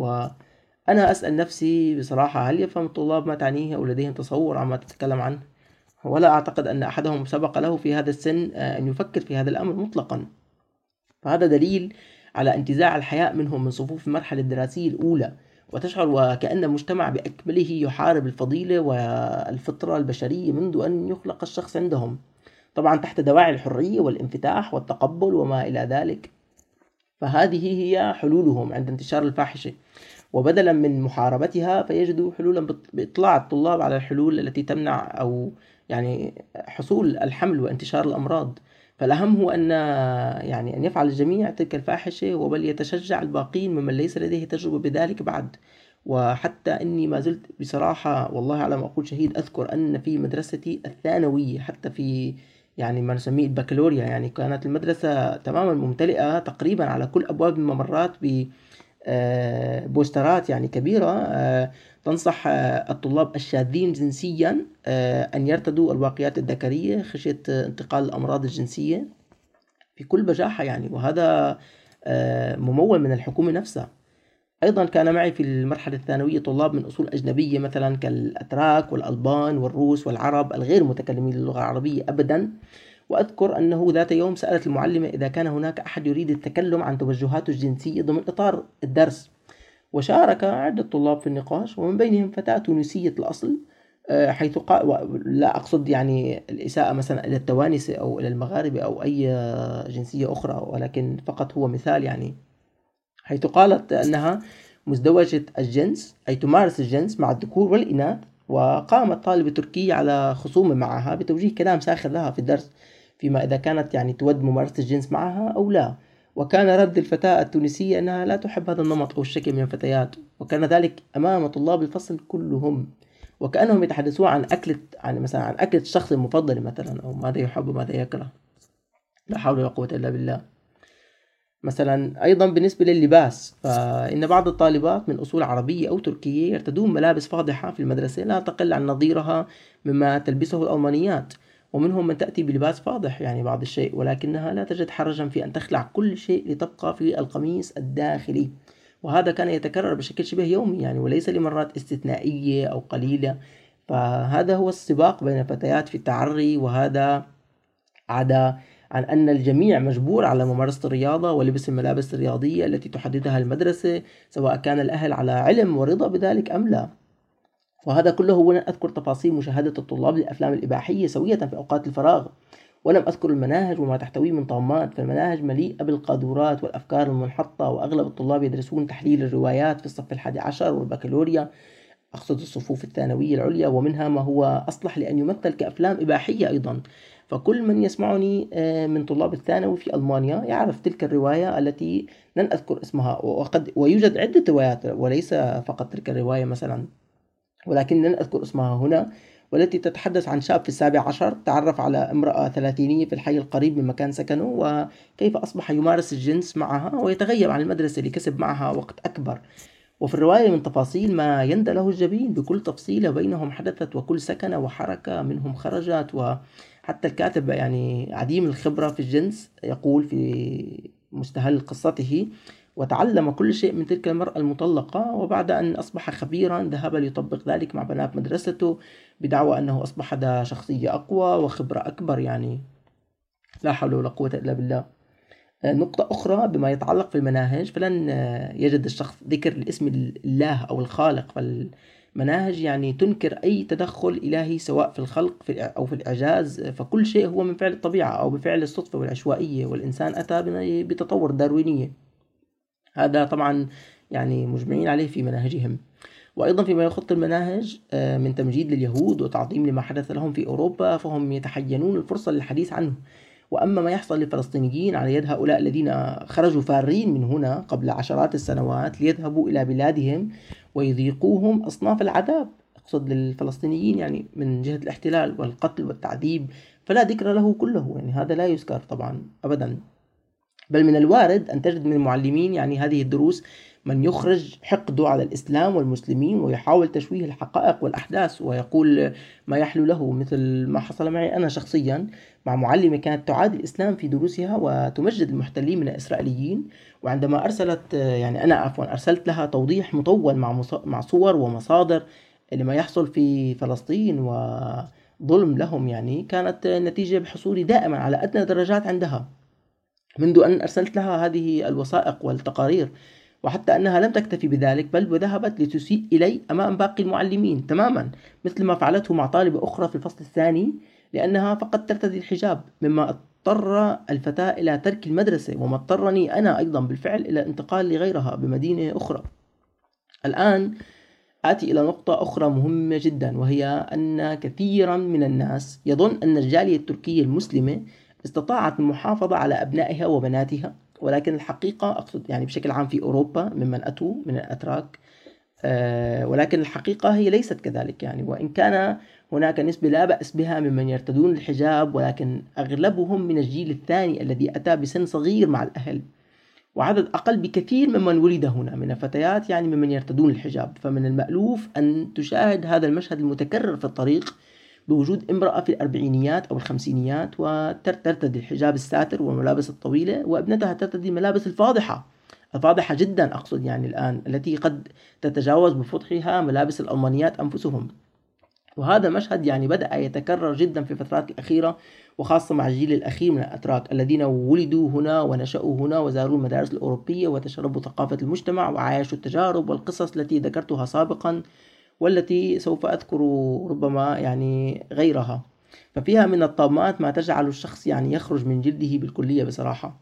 وأنا أسأل نفسي بصراحة هل يفهم الطلاب ما تعنيه أو لديهم تصور عما تتكلم عنه؟ ولا أعتقد أن أحدهم سبق له في هذا السن آه، أن يفكر في هذا الأمر مطلقا. فهذا دليل على انتزاع الحياء منهم من صفوف المرحلة الدراسية الأولى وتشعر وكأن المجتمع بأكمله يحارب الفضيلة والفطرة البشرية منذ أن يخلق الشخص عندهم. طبعا تحت دواعي الحرية والانفتاح والتقبل وما إلى ذلك. فهذه هي حلولهم عند انتشار الفاحشة. وبدلا من محاربتها فيجدوا حلولا بإطلاع الطلاب على الحلول التي تمنع أو يعني حصول الحمل وانتشار الأمراض. فالأهم هو أن يعني أن يفعل الجميع تلك الفاحشة وبل يتشجع الباقين ممن ليس لديه تجربة بذلك بعد. وحتى أني ما زلت بصراحة والله على ما أقول شهيد أذكر أن في مدرستي الثانوية حتى في يعني ما نسميه البكالوريا يعني كانت المدرسة تماما ممتلئة تقريبا على كل أبواب الممرات ب بوسترات يعني كبيرة آه، تنصح آه، الطلاب الشاذين جنسيا أن يرتدوا الواقيات الذكرية خشية انتقال الأمراض الجنسية بكل بجاحة يعني. وهذا ممول من الحكومة نفسها. أيضا كان معي في المرحلة الثانوية طلاب من أصول أجنبية مثلا كالأتراك والألبان والروس والعرب الغير متكلمين اللغة العربية أبدا. وأذكر أنه ذات يوم سألت المعلمة إذا كان هناك أحد يريد التكلم عن توجهاته الجنسية ضمن إطار الدرس. وشارك عدة طلاب في النقاش ومن بينهم فتاة تونسية الأصل آه، حيث قال لا أقصد يعني الإساءة مثلا إلى التوانسة أو إلى المغاربة أو أي جنسية أخرى ولكن فقط هو مثال يعني. حيث قالت أنها مزدوجة الجنس أي تمارس الجنس مع الذكور والإناث وقامت طالبة تركية على خصومة معها بتوجيه كلام ساخر لها في الدرس فيما إذا كانت يعني تود ممارسة الجنس معها أو لا. وكان رد الفتاة التونسية أنها لا تحب هذا النمط أو الشكل من الفتيات وكان ذلك أمام طلاب الفصل كلهم. وكأنهم يتحدثون عن أكلة عن مثلا عن أكلة الشخص المفضل مثلا أو ماذا يحب وماذا يكره. لا حول ولا قوة إلا بالله. مثلا أيضا بالنسبة لللباس فإن بعض الطالبات من أصول عربية أو تركية يرتدون ملابس فاضحة في المدرسة لا تقل عن نظيرها مما تلبسه الألمانيات ومنهم من تأتي بلباس فاضح يعني بعض الشيء ولكنها لا تجد حرجا في أن تخلع كل شيء لتبقى في القميص الداخلي. وهذا كان يتكرر بشكل شبه يومي يعني وليس لمرات استثنائية أو قليلة. فهذا هو السباق بين الفتيات في التعري وهذا عدا عن أن الجميع مجبور على ممارسة الرياضة ولبس الملابس الرياضية التي تحددها المدرسة سواء كان الأهل على علم ورضا بذلك أم لا. وهذا كله ولن أذكر تفاصيل مشاهدة الطلاب للأفلام الإباحية سوية في أوقات الفراغ. ولم أذكر المناهج وما تحتويه من طامات فالمناهج مليئة بالقاذورات والأفكار المنحطة وأغلب الطلاب يدرسون تحليل الروايات في الصف الحادي عشر والبكالوريا. أقصد الصفوف الثانوية العليا ومنها ما هو أصلح لأن يمثل كأفلام إباحية أيضا. فكل من يسمعني آه، من طلاب الثانوي في ألمانيا يعرف تلك الرواية التي لن أذكر اسمها وقد ويوجد عدة روايات وليس فقط تلك الرواية مثلا ولكن لن أذكر اسمها هنا والتي تتحدث عن شاب في السابع عشر تعرف على امرأة ثلاثينية في الحي القريب من مكان سكنه وكيف أصبح يمارس الجنس معها ويتغيب عن المدرسة لكسب معها وقت أكبر. وفي الرواية من تفاصيل ما يندى له الجبين بكل تفصيلة بينهم حدثت وكل سكنة وحركة منهم خرجت وحتى الكاتب يعني عديم الخبرة في الجنس يقول في مستهل قصته وتعلم كل شيء من تلك المرأة المطلقة وبعد أن أصبح خبيرا ذهب ليطبق ذلك مع بنات مدرسته بدعوى أنه أصبح ذا شخصية أقوى وخبرة أكبر يعني. لا حول ولا قوة إلا بالله. نقطة أخرى بما يتعلق في المناهج فلن يجد الشخص ذكر الاسم الله أو الخالق فالمناهج يعني تنكر أي تدخل إلهي سواء في الخلق أو في الإعجاز فكل شيء هو من فعل الطبيعة أو بفعل الصدفة والعشوائية والإنسان أتى بتطور داروينية. هذا طبعا يعني مجمعين عليه في مناهجهم. وأيضا فيما يخط المناهج آه، من تمجيد لليهود وتعظيم لما حدث لهم في أوروبا فهم يتحينون الفرصة للحديث عنه. وأما ما يحصل للفلسطينيين على يد هؤلاء الذين خرجوا فارين من هنا قبل عشرات السنوات ليذهبوا إلى بلادهم ويذيقوهم أصناف العذاب. أقصد للفلسطينيين يعني من جهة الاحتلال والقتل والتعذيب فلا ذكر له كله يعني هذا لا يذكر طبعا أبدا. بل من الوارد أن تجد من المعلمين يعني هذه الدروس من يخرج حقده على الإسلام والمسلمين ويحاول تشويه الحقائق والأحداث ويقول ما يحلو له مثل ما حصل معي أنا شخصيا. مع معلمة كانت تعادي الإسلام في دروسها وتمجد المحتلين من الإسرائيليين. وعندما أرسلت يعني أنا عفوا أرسلت لها توضيح مطول مع مع صور ومصادر لما يحصل في فلسطين وظلم لهم يعني كانت النتيجة بحصولي دائما على أدنى درجات عندها. منذ أن أرسلت لها هذه الوثائق والتقارير وحتى أنها لم تكتفي بذلك بل وذهبت لتسيء إلي أمام باقي المعلمين تماما مثل ما فعلته مع طالبة أخرى في الفصل الثاني. لأنها فقط ترتدي الحجاب مما اضطر الفتاة إلى ترك المدرسة وما اضطرني أنا أيضا بالفعل إلى الانتقال لغيرها بمدينة أخرى. الآن آتي إلى نقطة أخرى مهمة جدا وهي أن كثيرا من الناس يظن أن الجالية التركية المسلمة استطاعت المحافظة على أبنائها وبناتها ولكن الحقيقة أقصد يعني بشكل عام في أوروبا ممن أتوا من الأتراك آه، ولكن الحقيقة هي ليست كذلك يعني. وإن كان هناك نسبة لا بأس بها ممن يرتدون الحجاب ولكن أغلبهم من الجيل الثاني الذي أتى بسن صغير مع الأهل. وعدد أقل بكثير ممن ولد هنا من الفتيات يعني ممن يرتدون الحجاب. فمن المألوف أن تشاهد هذا المشهد المتكرر في الطريق بوجود امرأة في الأربعينيات أو الخمسينيات وترتدي الحجاب الساتر والملابس الطويلة وابنتها ترتدي الملابس الفاضحة. الفاضحة جدا أقصد يعني الآن التي قد تتجاوز بفضحها ملابس الألمانيات أنفسهم. وهذا مشهد يعني بدأ يتكرر جدا في الفترات الأخيرة وخاصة مع الجيل الأخير من الأتراك الذين ولدوا هنا ونشأوا هنا وزاروا المدارس الأوروبية وتشربوا ثقافة المجتمع وعايشوا التجارب والقصص التي ذكرتها سابقا والتي سوف أذكر ربما يعني غيرها. ففيها من الطامات ما تجعل الشخص يعني يخرج من جلده بالكلية بصراحة.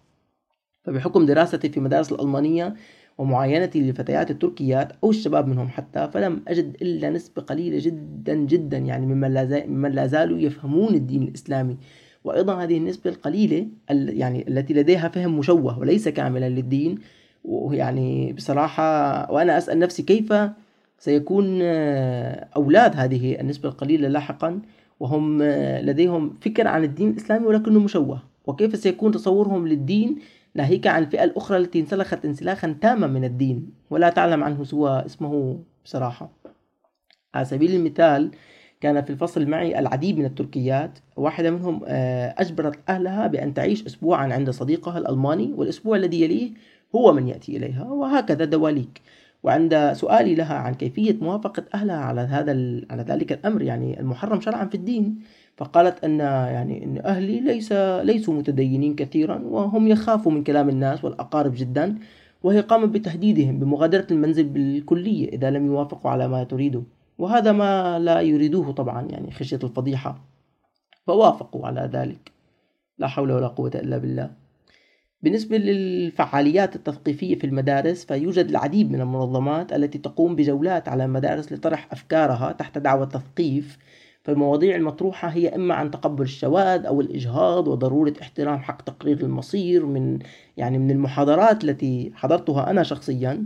فبحكم دراستي في مدارس الألمانية ومعاينتي للفتيات التركيات أو الشباب منهم حتى فلم أجد إلا نسبة قليلة جدا جدا يعني ممن لا, زالوا يفهمون الدين الإسلامي. وأيضا هذه النسبة القليلة يعني التي لديها فهم مشوه وليس كاملا للدين. ويعني بصراحة وأنا أسأل نفسي كيف سيكون أولاد هذه النسبة القليلة لاحقا؟ وهم لديهم فكر عن الدين الإسلامي ولكنه مشوه. وكيف سيكون تصورهم للدين ناهيك عن الفئة الأخرى التي انسلخت انسلاخا تاما من الدين ولا تعلم عنه سوى اسمه بصراحة. على سبيل المثال كان في الفصل معي العديد من التركيات واحدة منهم آه، أجبرت أهلها بأن تعيش أسبوعا عند صديقها الألماني والأسبوع الذي يليه هو من يأتي إليها وهكذا دواليك. وعند سؤالي لها عن كيفية موافقة أهلها على هذا على ذلك الأمر يعني المحرم شرعا في الدين فقالت أن يعني أن أهلي ليس ليسوا متدينين كثيرا وهم يخافوا من كلام الناس والأقارب جدا وهي قامت بتهديدهم بمغادرة المنزل بالكلية إذا لم يوافقوا على ما تريده وهذا ما لا يريدوه طبعا يعني خشية الفضيحة. فوافقوا على ذلك. لا حول ولا قوة إلا بالله. بالنسبة للفعاليات التثقيفية في المدارس فيوجد العديد من المنظمات التي تقوم بجولات على المدارس لطرح أفكارها تحت دعوة التثقيف فالمواضيع المطروحة هي إما عن تقبل الشواذ أو الإجهاض وضرورة احترام حق تقرير المصير من يعني من المحاضرات التي حضرتها أنا شخصيا.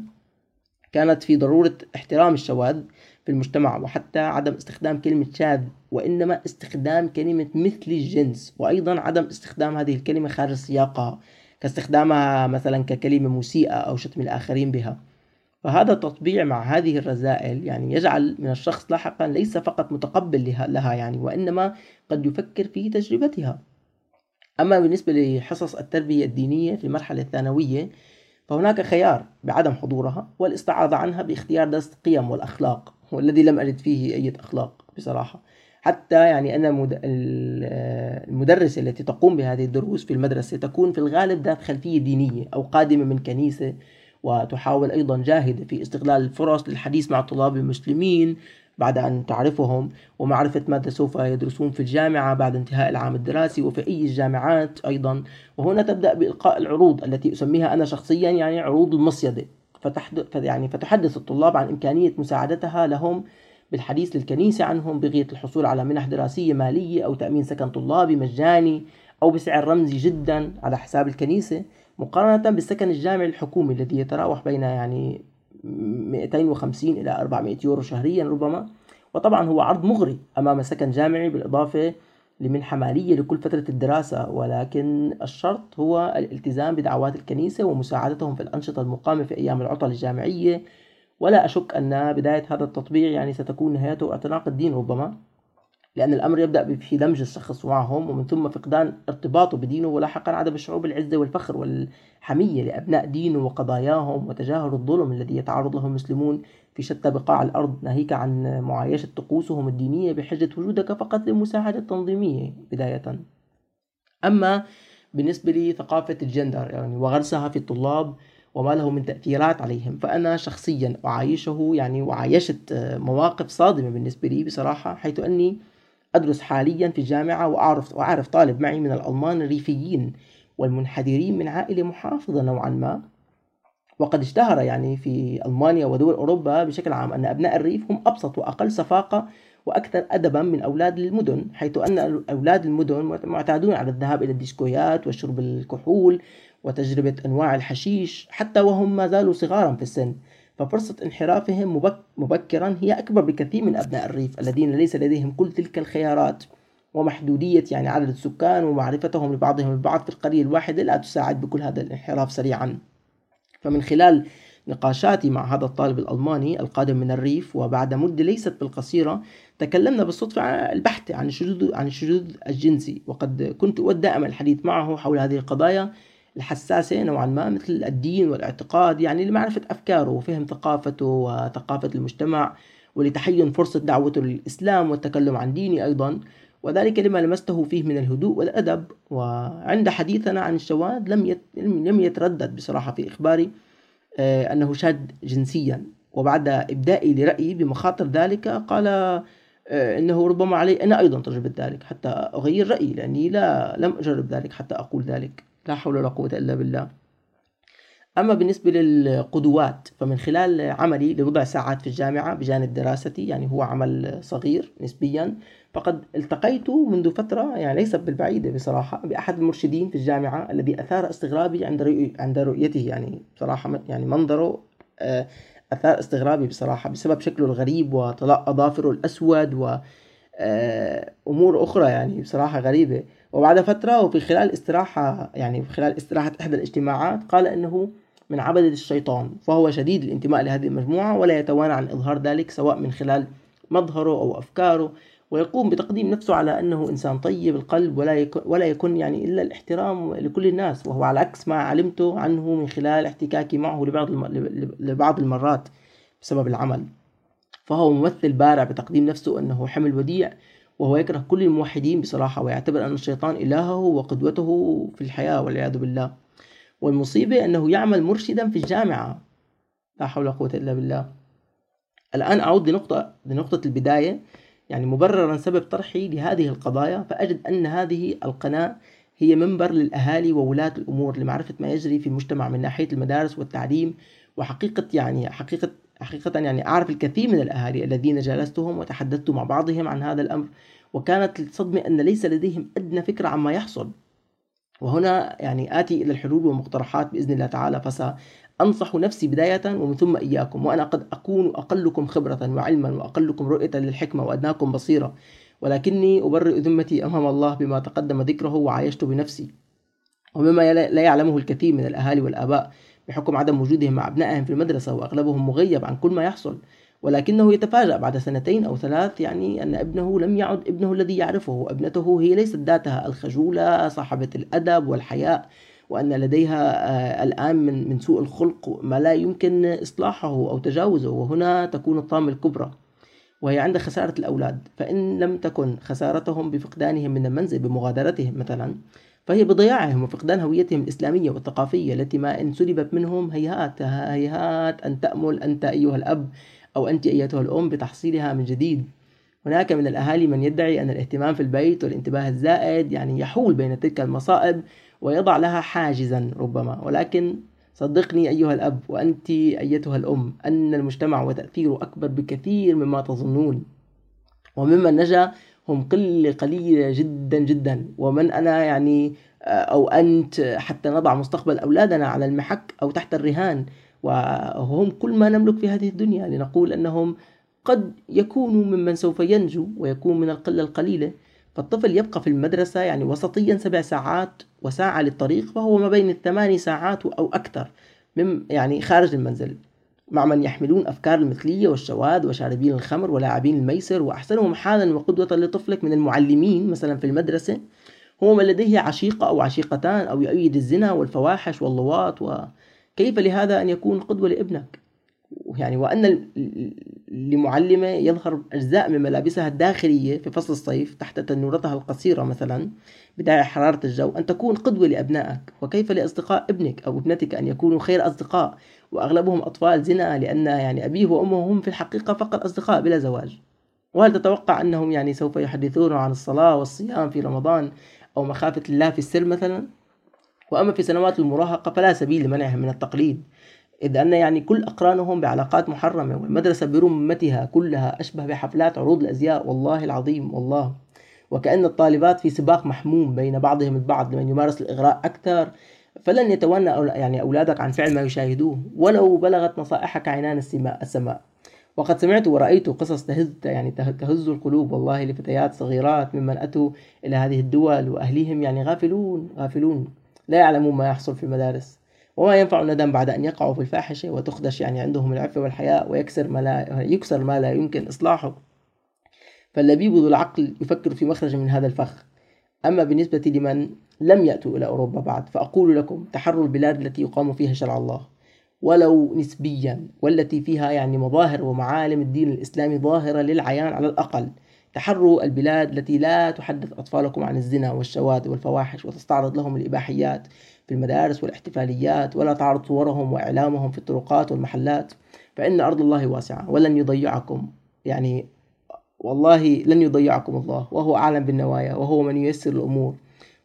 كانت في ضرورة احترام الشواذ في المجتمع وحتى عدم استخدام كلمة شاذ وإنما استخدام كلمة مثل الجنس وأيضا عدم استخدام هذه الكلمة خارج سياقها كاستخدامها مثلا ككلمة مسيئة أو شتم الآخرين بها. فهذا التطبيع مع هذه الرذائل يعني يجعل من الشخص لاحقا ليس فقط متقبل لها يعني وإنما قد يفكر في تجربتها. أما بالنسبة لحصص التربية الدينية في المرحلة الثانوية فهناك خيار بعدم حضورها والاستعاضة عنها باختيار درس القيم والأخلاق والذي لم أجد فيه أي أخلاق بصراحة. حتى يعني أن المدرسة التي تقوم بهذه الدروس في المدرسة تكون في الغالب ذات خلفية دينية أو قادمة من كنيسة وتحاول أيضا جاهدة في استغلال الفرص للحديث مع الطلاب المسلمين بعد أن تعرفهم. ومعرفة ماذا سوف يدرسون في الجامعة بعد انتهاء العام الدراسي وفي أي الجامعات أيضا. وهنا تبدأ بإلقاء العروض التي أسميها أنا شخصيا يعني عروض المصيدة. فتحدث يعني فتحدث الطلاب عن إمكانية مساعدتها لهم بالحديث للكنيسة عنهم بغية الحصول على منح دراسية مالية أو تأمين سكن طلابي مجاني أو بسعر رمزي جدا على حساب الكنيسة. مقارنة بالسكن الجامعي الحكومي الذي يتراوح بين يعني 250 إلى 400 يورو شهريا ربما. وطبعا هو عرض مغري أمام سكن جامعي بالإضافة لمنحة مالية لكل فترة الدراسة ولكن الشرط هو الالتزام بدعوات الكنيسة ومساعدتهم في الأنشطة المقامة في أيام العطل الجامعية. ولا أشك أن بداية هذا التطبيع يعني ستكون نهايته اعتناق الدين ربما. لأن الأمر يبدأ في دمج الشخص معهم ومن ثم فقدان ارتباطه بدينه ولاحقا عدم الشعور بالعزة والفخر والحمية لأبناء دينه وقضاياهم وتجاهل الظلم الذي يتعرض له المسلمون في شتى بقاع الأرض. ناهيك عن معايشة طقوسهم الدينية بحجة وجودك فقط للمساعدة التنظيمية بداية. أما بالنسبة لثقافة الجندر يعني وغرسها في الطلاب وما له من تأثيرات عليهم فأنا شخصيا أعايشه يعني وعايشت مواقف صادمة بالنسبة لي بصراحة حيث أني أدرس حاليا في الجامعة وأعرف وأعرف طالب معي من الألمان الريفيين والمنحدرين من عائلة محافظة نوعا ما. وقد اشتهر يعني في ألمانيا ودول أوروبا بشكل عام أن أبناء الريف هم أبسط وأقل سفاقة وأكثر أدبا من أولاد المدن حيث أن أولاد المدن معتادون على الذهاب إلى الديسكويات وشرب الكحول وتجربة أنواع الحشيش حتى وهم ما زالوا صغارا في السن. ففرصة انحرافهم مبكرا هي أكبر بكثير من أبناء الريف الذين ليس لديهم كل تلك الخيارات ومحدودية يعني عدد السكان ومعرفتهم لبعضهم البعض في القرية الواحدة لا تساعد بكل هذا الانحراف سريعا. فمن خلال نقاشاتي مع هذا الطالب الألماني القادم من الريف وبعد مدة ليست بالقصيرة تكلمنا بالصدفة البحث عن الشذوذ عن الشذوذ الجنسي وقد كنت أود دائما الحديث معه حول هذه القضايا الحساسة نوعا ما مثل الدين والاعتقاد يعني لمعرفة أفكاره وفهم ثقافته وثقافة المجتمع ولتحين فرصة دعوته للإسلام والتكلم عن ديني أيضا. وذلك لما لمسته فيه من الهدوء والأدب. وعند حديثنا عن الشواذ لم لم يتردد بصراحة في إخباري آه، أنه شاد جنسيا. وبعد إبدائي لرأيي بمخاطر ذلك قال آه، إنه ربما علي أنا أيضا تجربة ذلك حتى أغير رأيي لأني لا لم أجرب ذلك حتى أقول ذلك. لا حول ولا قوة إلا بالله. أما بالنسبة للقدوات فمن خلال عملي لبضع ساعات في الجامعة بجانب دراستي يعني هو عمل صغير نسبيا فقد التقيت منذ فترة يعني ليست بالبعيدة بصراحة بأحد المرشدين في الجامعة الذي أثار استغرابي عند عند رؤيته يعني بصراحة يعني منظره آه، أثار استغرابي بصراحة بسبب شكله الغريب وطلاء أظافره الأسود و آه، أخرى يعني بصراحة غريبة. وبعد فترة وفي خلال استراحة يعني في خلال استراحة إحدى الاجتماعات قال أنه من عبدة الشيطان فهو شديد الانتماء لهذه المجموعة ولا يتوانى عن إظهار ذلك سواء من خلال مظهره أو أفكاره ويقوم بتقديم نفسه على أنه إنسان طيب القلب ولا يكون, ولا يكون يعني إلا الاحترام لكل الناس وهو على عكس ما علمته عنه من خلال احتكاكي معه لبعض لبعض المرات بسبب العمل. فهو ممثل بارع بتقديم نفسه أنه حمل وديع وهو يكره كل الموحدين بصراحة ويعتبر أن الشيطان إلهه وقدوته في الحياة والعياذ بالله. والمصيبة أنه يعمل مرشدا في الجامعة. لا حول ولا قوة إلا بالله. الآن أعود لنقطة لنقطة البداية. يعني مبررا سبب طرحي لهذه القضايا فأجد أن هذه القناة هي منبر للأهالي وولاة الأمور لمعرفة ما يجري في المجتمع من ناحية المدارس والتعليم وحقيقة يعني حقيقة حقيقة يعني أعرف الكثير من الأهالي الذين جالستهم وتحدثت مع بعضهم عن هذا الأمر وكانت الصدمة أن ليس لديهم أدنى فكرة عما يحصل. وهنا يعني آتي إلى الحلول والمقترحات بإذن الله تعالى فسأنصح نفسي بداية ومن ثم إياكم وأنا قد أكون أقلكم خبرة وعلما وأقلكم رؤية للحكمة وأدناكم بصيرة ولكني أبرئ ذمتي أمام الله بما تقدم ذكره وعايشت بنفسي. ومما لا يعلمه الكثير من الأهالي والآباء. بحكم عدم وجودهم مع أبنائهم في المدرسة وأغلبهم مغيب عن كل ما يحصل ولكنه يتفاجأ بعد سنتين أو ثلاث يعني أن ابنه لم يعد ابنه الذي يعرفه. ابنته هي ليست ذاتها الخجولة صاحبة الأدب والحياء وأن لديها آه، الآن من من سوء الخلق ما لا يمكن إصلاحه أو تجاوزه وهنا تكون الطامة الكبرى وهي عند خسارة الأولاد. فإن لم تكن خسارتهم بفقدانهم من المنزل بمغادرتهم مثلا فهي بضياعهم وفقدان هويتهم الإسلامية والثقافية التي ما إن سلبت منهم هيهات هيهات أن تأمل أنت أيها الأب أو أنت أيتها الأم بتحصيلها من جديد. هناك من الأهالي من يدعي أن الاهتمام في البيت والانتباه الزائد يعني يحول بين تلك المصائب ويضع لها حاجزا ربما. ولكن صدقني أيها الأب وأنت أيتها الأم أن المجتمع وتأثيره أكبر بكثير مما تظنون. وممن نجا هم قلة قليلة جدا جدا. ومن أنا يعني أو أنت حتى نضع مستقبل أولادنا على المحك أو تحت الرهان. وهم كل ما نملك في هذه الدنيا لنقول أنهم قد يكونوا ممن سوف ينجو ويكون من القلة القليلة. فالطفل يبقى في المدرسة يعني وسطيا سبع ساعات وساعة للطريق فهو ما بين الثماني ساعات أو أكثر من يعني خارج المنزل. مع من يحملون أفكار المثلية والشواذ وشاربين الخمر ولاعبين الميسر وأحسنهم حالا وقدوة لطفلك من المعلمين مثلا في المدرسة. هو من لديه عشيقة أو عشيقتان أو يؤيد الزنا والفواحش واللواط وكيف لهذا أن يكون قدوة لابنك؟ يعني وأن لمعلمة يظهر أجزاء من ملابسها الداخلية في فصل الصيف تحت تنورتها القصيرة مثلا بداية حرارة الجو أن تكون قدوة لأبنائك. وكيف لأصدقاء ابنك أو ابنتك أن يكونوا خير أصدقاء؟ وأغلبهم أطفال زنا لأن يعني أبيه وأمه هم في الحقيقة فقط أصدقاء بلا زواج. وهل تتوقع أنهم يعني سوف يحدثونه عن الصلاة والصيام في رمضان أو مخافة الله في السر مثلا؟ وأما في سنوات المراهقة فلا سبيل لمنعهم من التقليد إذ أن يعني كل أقرانهم بعلاقات محرمة والمدرسة برمتها كلها أشبه بحفلات عروض الأزياء. والله العظيم والله. وكأن الطالبات في سباق محموم بين بعضهم البعض لمن يمارس الإغراء أكثر فلن يتونى يعني أولادك عن فعل ما يشاهدوه ولو بلغت نصائحك عنان السماء وقد سمعت ورأيت قصص تهز يعني تهز القلوب والله لفتيات صغيرات ممن أتوا إلى هذه الدول وأهليهم يعني غافلون غافلون. لا يعلمون ما يحصل في المدارس وما ينفع الندم بعد أن يقعوا في الفاحشة وتخدش يعني عندهم العفة والحياء ويكسر ما لا يكسر ما لا يمكن إصلاحه. فاللبيب ذو العقل يفكر في مخرج من هذا الفخ. أما بالنسبة لمن لم يأتوا إلى أوروبا بعد فأقول لكم تحروا البلاد التي يقام فيها شرع الله. ولو نسبيا والتي فيها يعني مظاهر ومعالم الدين الإسلامي ظاهرة للعيان على الأقل. تحروا البلاد التي لا تحدث أطفالكم عن الزنا والشواذ والفواحش وتستعرض لهم الإباحيات في المدارس والاحتفاليات ولا تعرض صورهم وإعلامهم في الطرقات والمحلات. فإن أرض الله واسعة ولن يضيعكم. يعني والله لن يضيعكم الله وهو أعلم بالنوايا وهو من ييسر الأمور.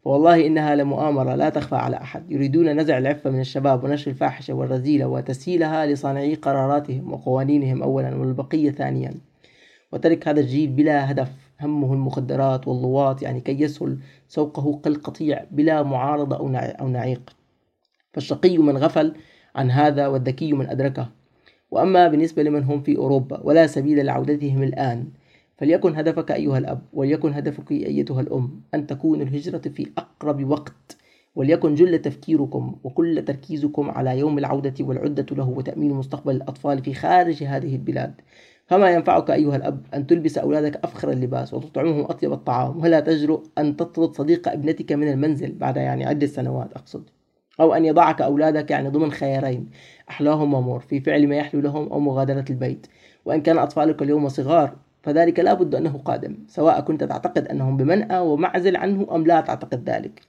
والله إنها لمؤامرة لا تخفى على أحد. يريدون نزع العفة من الشباب ونشر الفاحشة والرذيلة وتسهيلها لصانعي قراراتهم وقوانينهم أولا والبقية ثانيا. وترك هذا الجيل بلا هدف. همه المخدرات واللواط يعني كي يسهل سوقه كالقطيع بلا معارضة أو نعيق. فالشقي من غفل عن هذا والذكي من أدركه. وأما بالنسبة لمن هم في أوروبا ولا سبيل لعودتهم الآن فليكن هدفك أيها الأب وليكن هدفك أيتها الأم أن تكون الهجرة في أقرب وقت وليكن جل تفكيركم وكل تركيزكم على يوم العودة والعدة له وتأمين مستقبل الأطفال في خارج هذه البلاد. فما ينفعك أيها الأب أن تلبس أولادك أفخر اللباس وتطعمهم أطيب الطعام ولا تجرؤ أن تطرد صديق ابنتك من المنزل بعد يعني عدة سنوات أقصد. أو أن يضعك أولادك يعني ضمن خيارين أحلاهم مر في فعل ما يحلو لهم أو مغادرة البيت. وإن كان أطفالك اليوم صغار فذلك لا بد أنه قادم سواء كنت تعتقد أنهم بمنأى ومعزل عنه أم لا تعتقد ذلك.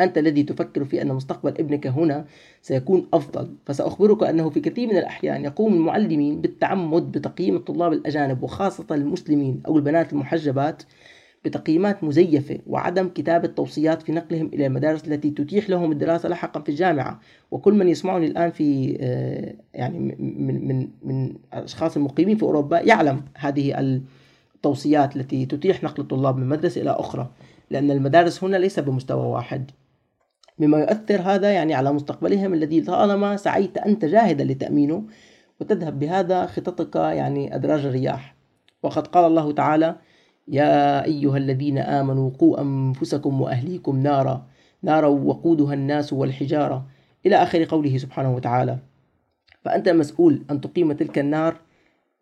أنت الذي تفكر في أن مستقبل ابنك هنا سيكون أفضل. فسأخبرك أنه في كثير من الأحيان يقوم المعلمين بالتعمد بتقييم الطلاب الأجانب وخاصة المسلمين أو البنات المحجبات بتقييمات مزيفة وعدم كتابة توصيات في نقلهم إلى المدارس التي تتيح لهم الدراسة لاحقا في الجامعة. وكل من يسمعني الآن في آه، يعني من من من الأشخاص المقيمين في أوروبا يعلم هذه التوصيات التي تتيح نقل الطلاب من مدرسة إلى أخرى لأن المدارس هنا ليس بمستوى واحد. مما يؤثر هذا يعني على مستقبلهم الذي طالما سعيت أنت جاهدا لتأمينه وتذهب بهذا خططك يعني أدراج الرياح. وقد قال الله تعالى يا أيها الذين آمنوا قوا أنفسكم وأهليكم نارا نارا وقودها الناس والحجارة. إلى آخر قوله سبحانه وتعالى فأنت مسؤول أن تقيم تلك النار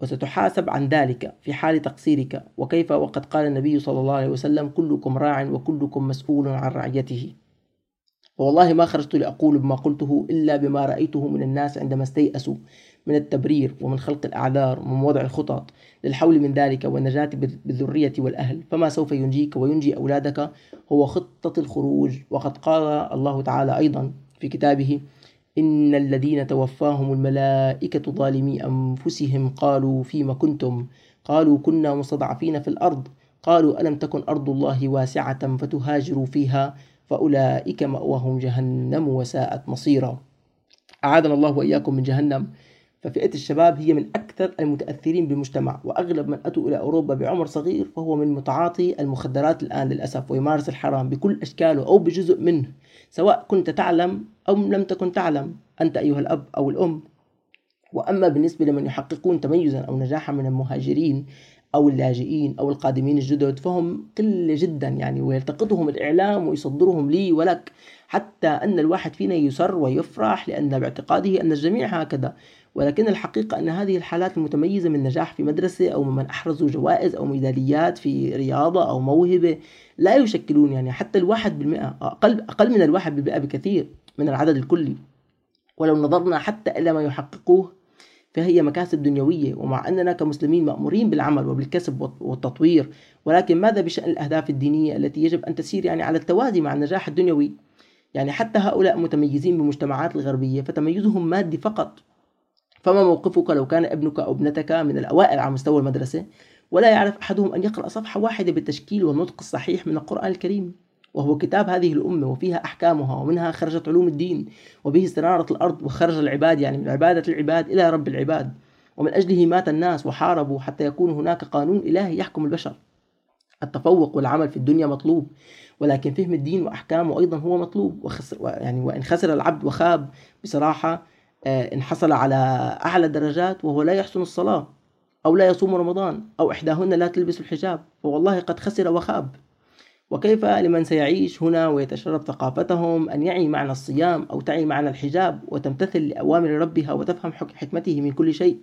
وستحاسب عن ذلك في حال تقصيرك. وكيف وقد قال النبي صلى الله عليه وسلم كلكم راع وكلكم مسؤول عن رعيته. والله ما خرجت لأقول بما قلته إلا بما رأيته من الناس عندما استيأسوا. من التبرير ومن خلق الأعذار ومن وضع الخطط للحول من ذلك والنجاة بالذرية والأهل. فما سوف ينجيك وينجي أولادك هو خطة الخروج. وقد قال الله تعالى أيضا في كتابه إن الذين توفاهم الملائكة ظالمي أنفسهم قالوا فيما كنتم؟ قالوا كنا مستضعفين في الأرض. قالوا ألم تكن أرض الله واسعة فتهاجروا فيها؟ فأولئك مأواهم جهنم وساءت مصيرا. أعاذنا الله وإياكم من جهنم. ففئة الشباب هي من أكثر المتأثرين بالمجتمع وأغلب من أتوا إلى أوروبا بعمر صغير فهو من متعاطي المخدرات الآن للأسف ويمارس الحرام بكل أشكاله أو بجزء منه سواء كنت تعلم أو لم تكن تعلم أنت أيها الأب أو الأم. وأما بالنسبة لمن يحققون تميزا أو نجاحا من المهاجرين أو اللاجئين أو القادمين الجدد فهم قلة جدا يعني ويلتقطهم الإعلام ويصدرهم لي ولك حتى أن الواحد فينا يسر ويفرح لأن باعتقاده أن الجميع هكذا. ولكن الحقيقة أن هذه الحالات المتميزة من نجاح في مدرسة أو ممن أحرزوا جوائز أو ميداليات في رياضة أو موهبة لا يشكلون يعني حتى الواحد بالمئة أقل, أقل من الواحد بالمئة بكثير من العدد الكلي. ولو نظرنا حتى إلى ما يحققوه فهي مكاسب دنيوية ومع أننا كمسلمين مأمورين بالعمل وبالكسب والتطوير ولكن ماذا بشأن الأهداف الدينية التي يجب أن تسير يعني على التوازي مع النجاح الدنيوي؟ يعني حتى هؤلاء متميزين بالمجتمعات الغربية فتميزهم مادي فقط. فما موقفك لو كان ابنك أو ابنتك من الأوائل على مستوى المدرسة؟ ولا يعرف أحدهم أن يقرأ صفحة واحدة بالتشكيل والنطق الصحيح من القرآن الكريم. وهو كتاب هذه الأمة وفيها أحكامها ومنها خرجت علوم الدين وبه استنارت الأرض وخرج العباد يعني من عبادة العباد إلى رب العباد. ومن أجله مات الناس وحاربوا حتى يكون هناك قانون إلهي يحكم البشر. التفوق والعمل في الدنيا مطلوب ولكن فهم الدين وأحكامه أيضا هو مطلوب. وخسر يعني وإن خسر العبد وخاب بصراحة آه، إن حصل على أعلى درجات وهو لا يحسن الصلاة أو لا يصوم رمضان أو إحداهن لا تلبس الحجاب فوالله قد خسر وخاب. وكيف لمن سيعيش هنا ويتشرب ثقافتهم أن يعي معنى الصيام أو تعي معنى الحجاب وتمتثل لأوامر ربها وتفهم حكمته من كل شيء؟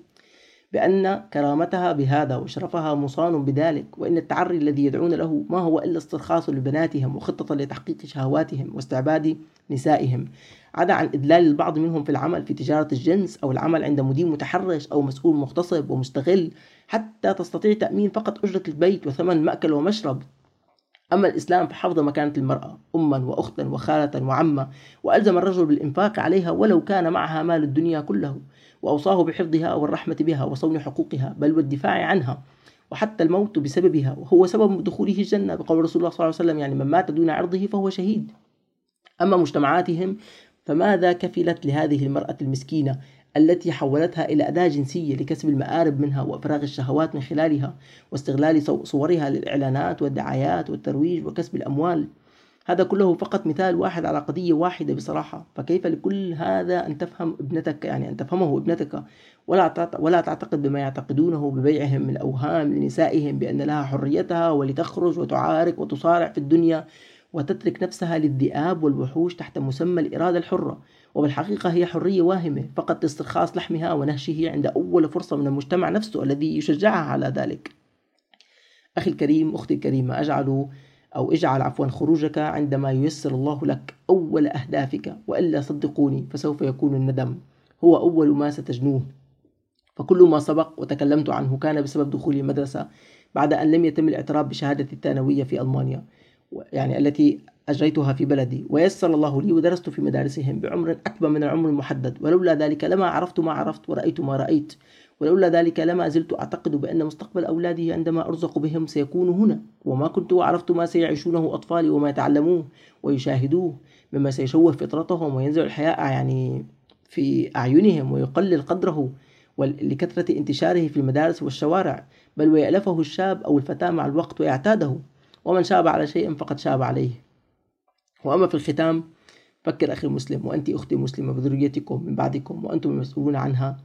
بأن كرامتها بهذا وشرفها مصان بذلك وإن التعري الذي يدعون له ما هو إلا استرخاص لبناتهم وخطة لتحقيق شهواتهم واستعباد نسائهم. عدا عن إدلال البعض منهم في العمل في تجارة الجنس أو العمل عند مدير متحرش أو مسؤول مغتصب ومستغل حتى تستطيع تأمين فقط أجرة البيت وثمن مأكل ومشرب. أما الإسلام فحفظ مكانة المرأة أما وأختا وخالة وعمة وألزم الرجل بالإنفاق عليها ولو كان معها مال الدنيا كله. وأوصاه بحفظها والرحمة بها وصون حقوقها بل والدفاع عنها وحتى الموت بسببها وهو سبب دخوله الجنة بقول رسول الله صلى الله عليه وسلم يعني من مات دون عرضه فهو شهيد. أما مجتمعاتهم فماذا كفلت لهذه المرأة المسكينة التي حولتها إلى أداة جنسية لكسب المآرب منها وإفراغ الشهوات من خلالها واستغلال صورها للإعلانات والدعايات والترويج وكسب الأموال؟ هذا كله فقط مثال واحد على قضية واحدة بصراحة. فكيف لكل هذا أن تفهم ابنتك؟ يعني أن تفهمه ابنتك. ولا ولا تعتقد بما يعتقدونه ببيعهم من أوهام لنسائهم بأن لها حريتها ولتخرج وتعارك وتصارع في الدنيا وتترك نفسها للذئاب والوحوش تحت مسمى الإرادة الحرة. وبالحقيقة هي حرية واهمة. فقط لاسترخاص لحمها ونهشه عند أول فرصة من المجتمع نفسه الذي يشجعها على ذلك. أخي الكريم أختي الكريمة أجعل أو اجعل عفوا خروجك عندما ييسر الله لك أول أهدافك وإلا صدقوني فسوف يكون الندم. هو أول ما ستجنوه فكل ما سبق وتكلمت عنه كان بسبب دخولي المدرسة بعد أن لم يتم الاعتراف بشهادتي الثانوية في ألمانيا يعني التي أجريتها في بلدي. ويسر الله لي ودرست في مدارسهم بعمر أكبر من العمر المحدد. ولولا ذلك لما عرفت ما عرفت ورأيت ما رأيت. ولولا ذلك لما زلت أعتقد بأن مستقبل أولادي عندما أرزق بهم سيكون هنا وما كنت عرفت ما سيعيشونه أطفالي وما يتعلموه ويشاهدوه مما سيشوه فطرتهم وينزع الحياء يعني في أعينهم ويقلل قدره لكثرة انتشاره في المدارس والشوارع بل ويألفه الشاب أو الفتاة مع الوقت ويعتاده. ومن شاب على شيء فقد شاب عليه. وأما في الختام فكر أخي المسلم وأنت أختي مسلمة بذريتكم من بعدكم وأنتم المسؤولون عنها.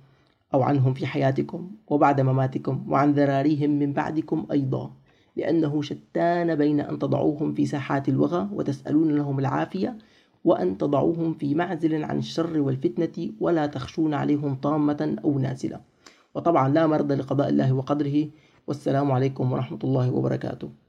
أو عنهم في حياتكم وبعد مماتكم وعن ذراريهم من بعدكم أيضا لأنه شتان بين أن تضعوهم في ساحات الوغى وتسألون لهم العافية وأن تضعوهم في معزل عن الشر والفتنة ولا تخشون عليهم طامة أو نازلة. وطبعا لا مرض لقضاء الله وقدره والسلام عليكم ورحمة الله وبركاته.